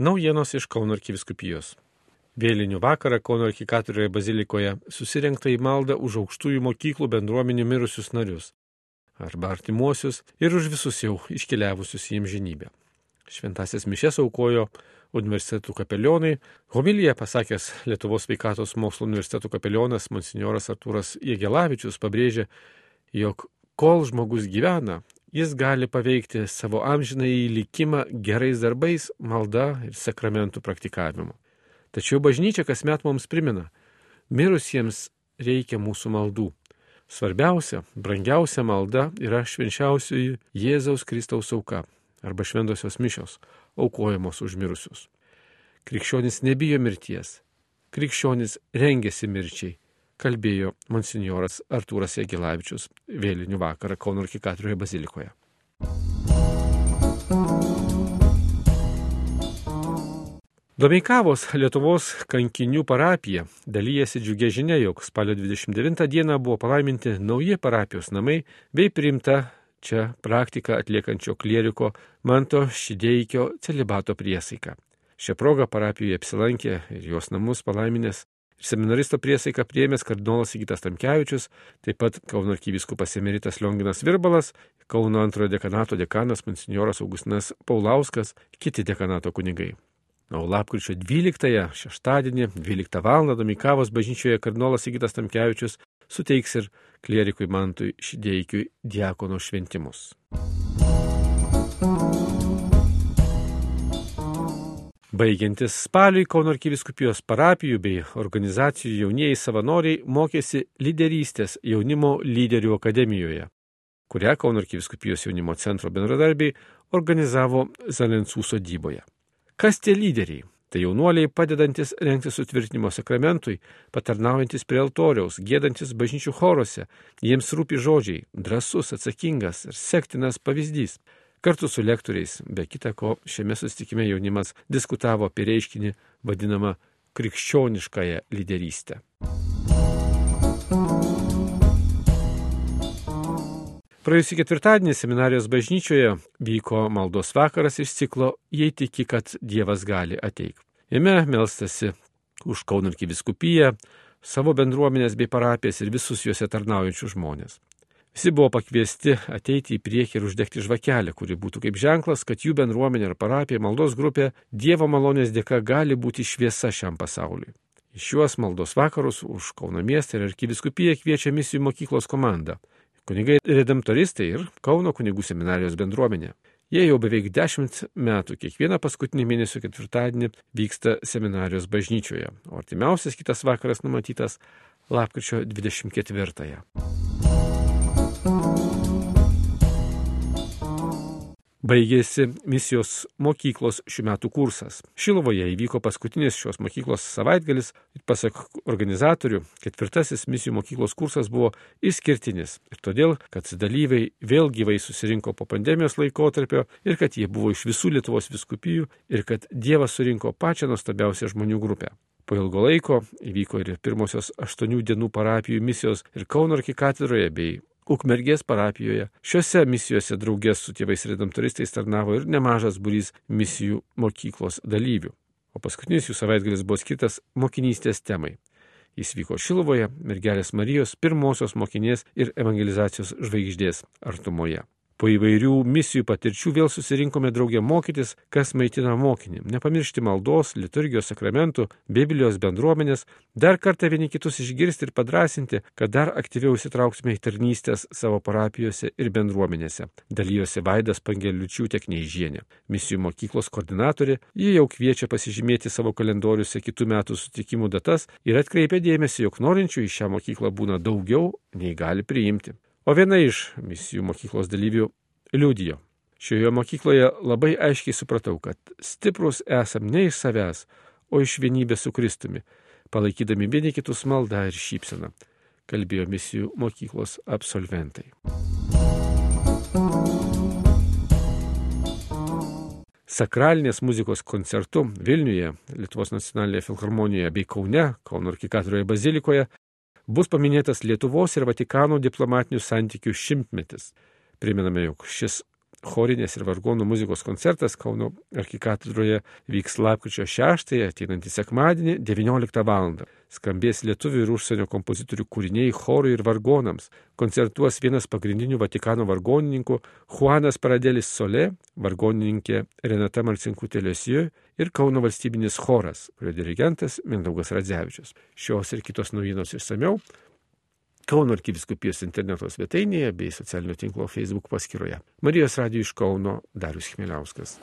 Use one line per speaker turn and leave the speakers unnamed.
Naujienos iš Kauno arkiviskupijos. Vėlinių vakarą Kauno arkikatorioje bazilikoje susirinkta į maldą už aukštųjų mokyklų bendruomenių mirusius narius arba artimuosius ir už visus jau iškeliavusius į amžinybę. Šventasis mišės aukojo universitetų kapelionai. Homiliją pasakęs Lietuvos sveikatos mokslo universitetų kapelionas monsinjoras Artūras Jėgelavičius pabrėžė, jog kol žmogus gyvena, jis gali paveikti savo amžinai likimą gerais darbais, malda ir sakramentų praktikavimu. Tačiau bažnyčia kasmet mums primena, mirusiems reikia mūsų maldų. Svarbiausia, brangiausia malda yra švenčiausioji Jėzaus Kristaus auka arba šventosios mišios, aukojamos už mirusius. Krikščionis nebijo mirties, krikščionis rengiasi mirčiai kalbėjo monsinjoras Artūras Jegilavičius vėlinių vakarą Kauno arkikatorioje bazilikoje. Domeikavos Lietuvos kankinių parapija dalyjasi džiugia žinia, jog spalio 29 dieną buvo palaiminti nauji parapijos namai bei priimta čia praktiką atliekančio klieriko Manto Šidėjikio celibato priesaika. Šią progą parapijoje apsilankė ir jos namus palaiminęs Seminaristo priesaiką priėmęs kardinolas Sigitas Tamkevičius, taip pat Kauno arkivyskupas emeritas Lionginas Virbalas, Kauno antrojo dekanato dekanas monsinjoras Augustinas Paulauskas, kiti dekanato kunigai. O lapkričio 12-ąją, šeštadienį, 12 val. Domikavos bažnyčioje kardinolas Sigitas Tamkevičius suteiks ir klierikui Mantui Šidėjikiui diakono šventimus. Baigiantis spaliui Kauno arkiviskupijos parapijų bei organizacijų jaunieji savanoriai mokėsi lyderystės jaunimo lyderių akademijoje, kurią Kauno arkiviskupijos jaunimo centro bendradarbiai organizavo Zalensų sodyboje. Kas tie lyderiai? Tai jaunuoliai padedantis rengti sutvirtinimo sakramentui, patarnaujantis prie altoriaus, gėdantis bažnyčių choruose, jiems rūpi žodžiai, drasus, atsakingas ir sektinas pavyzdys. Kartu su lektoriais, be kita ko, šiame susitikime jaunimas diskutavo apie reiškinį vadinamą krikščioniškąją lyderystę. Praėjusį ketvirtadienį seminarijos bažnyčioje vyko maldos vakaras iš ciklo Jei tiki, kad Dievas gali ateik. Jame melstasi už Kaunarkį viskupiją, savo bendruomenės bei parapijas ir visus juose tarnaujančius žmonės. Visi buvo pakviesti ateiti į priekį ir uždegti žvakelę, kuri būtų kaip ženklas, kad jų bendruomenė ar parapija maldos grupė Dievo malonės dėka gali būti šviesa šiam pasauliui. Iš šiuos maldos vakarus už Kauno miestą ir arkiviskupiją kviečia misijų mokyklos komanda. Kunigai redemptoristai ir Kauno kunigų seminarijos bendruomenė. Jie jau beveik dešimt metų kiekvieną paskutinį mėnesio ketvirtadienį vyksta seminarijos bažnyčioje, o artimiausias kitas vakaras numatytas lapkričio 24. -ąją. Baigėsi misijos mokyklos šių metų kursas. Šilovoje įvyko paskutinis šios mokyklos savaitgalis pasak organizatorių, ketvirtasis misijų mokyklos kursas buvo išskirtinis. Ir todėl, kad dalyviai vėl gyvai susirinko po pandemijos laikotarpio ir kad jie buvo iš visų Lietuvos viskupijų ir kad Dievas surinko pačią nuostabiausią žmonių grupę. Po ilgo laiko įvyko ir pirmosios aštuonių dienų parapijų misijos ir Kauno arkikatedroje bei Ukmergės parapijoje. Šiuose misijose draugės su tėvais redemptoristais tarnavo ir nemažas būrys misijų mokyklos dalyvių. O paskutinis jų savaitgalis buvo skirtas mokinystės temai. Jis vyko Šilovoje, mergelės Marijos pirmosios mokinės ir evangelizacijos žvaigždės artumoje. Po įvairių misijų patirčių vėl susirinkome draugė mokytis, kas maitina mokinį. Nepamiršti maldos, liturgijos sakramentų, Biblijos bendruomenės, dar kartą vieni kitus išgirsti ir padrasinti, kad dar aktyviau įsitrauksime į tarnystės savo parapijose ir bendruomenėse. Dalyjosi Vaidas Pangeliučių tiek neįžienė. Misijų mokyklos koordinatorė, ji jau kviečia pasižymėti savo kalendoriuose kitų metų sutikimų datas ir atkreipia dėmesį, jog norinčių į šią mokyklą būna daugiau nei gali priimti. O viena iš misijų mokyklos dalyvių liudijo. Šioje mokykloje labai aiškiai supratau, kad stiprus esam ne iš savęs, o iš vienybės su Kristumi, palaikydami vieni kitus maldą ir šypseną, kalbėjo misijų mokyklos absolventai. Sakralinės muzikos koncertu Vilniuje, Lietuvos nacionalinėje filharmonijoje bei Kaune, Kauno arkikatorioje bazilikoje bus paminėtas Lietuvos ir Vatikano diplomatinių santykių šimtmetis. Priminame, jog šis chorinės ir vargonų muzikos koncertas Kauno arkikatedroje vyks lapkričio 6, ateinantį sekmadienį 19 val. Skambės lietuvių ir užsienio kompozitorių kūriniai chorui ir vargonams. Koncertuos vienas pagrindinių Vatikano vargonininkų Juanas Paradelis Solė, vargonininkė Renata Marcinkutė Liesijo ir Kauno valstybinis choras, kurio dirigentas Mindaugas Radzevičius. Šios ir kitos naujienos išsameu Kauno arkiviskupijos interneto svetainėje bei socialinio tinklo Facebook paskyroje. Marijos radijų iš Kauno Darius Chmieliauskas.